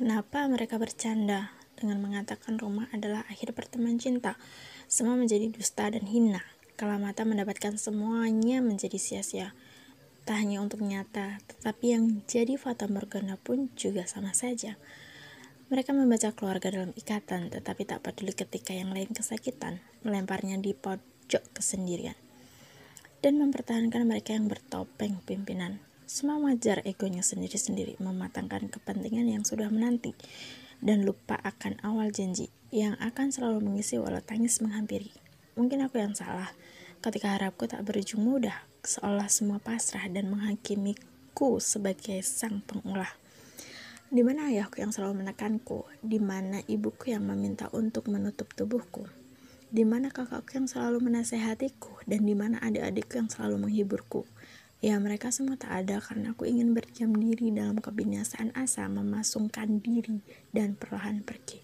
mereka bercanda dengan mengatakan rumah adalah akhir pertemuan cinta. Semua menjadi dusta dan hina. Kala mata mendapatkan semuanya menjadi sia-sia. Tak hanya untuk nyata, tetapi yang jadi fata morgana pun juga sama saja. Mereka membaca keluarga dalam ikatan, tetapi tak peduli ketika yang lain kesakitan, melemparnya di pojok kesendirian. Dan mempertahankan mereka yang bertopeng pimpinan. Semua wajar egonya sendiri-sendiri mematangkan kepentingan yang sudah menanti dan lupa akan awal janji yang akan selalu mengisi walau tangis menghampiri. Mungkin aku yang salah ketika harapku tak berujung mudah seolah semua pasrah dan menghakimiku sebagai sang pengolah. Di mana ayahku yang selalu menekanku, di mana ibuku yang meminta untuk menutup tubuhku, di mana kakakku yang selalu menasehatiku, dan di mana adik-adikku yang selalu menghiburku. Ya, mereka semua tak ada karena aku ingin berdiam diri dalam kebinasaan asa, memasungkan diri, dan perlahan pergi.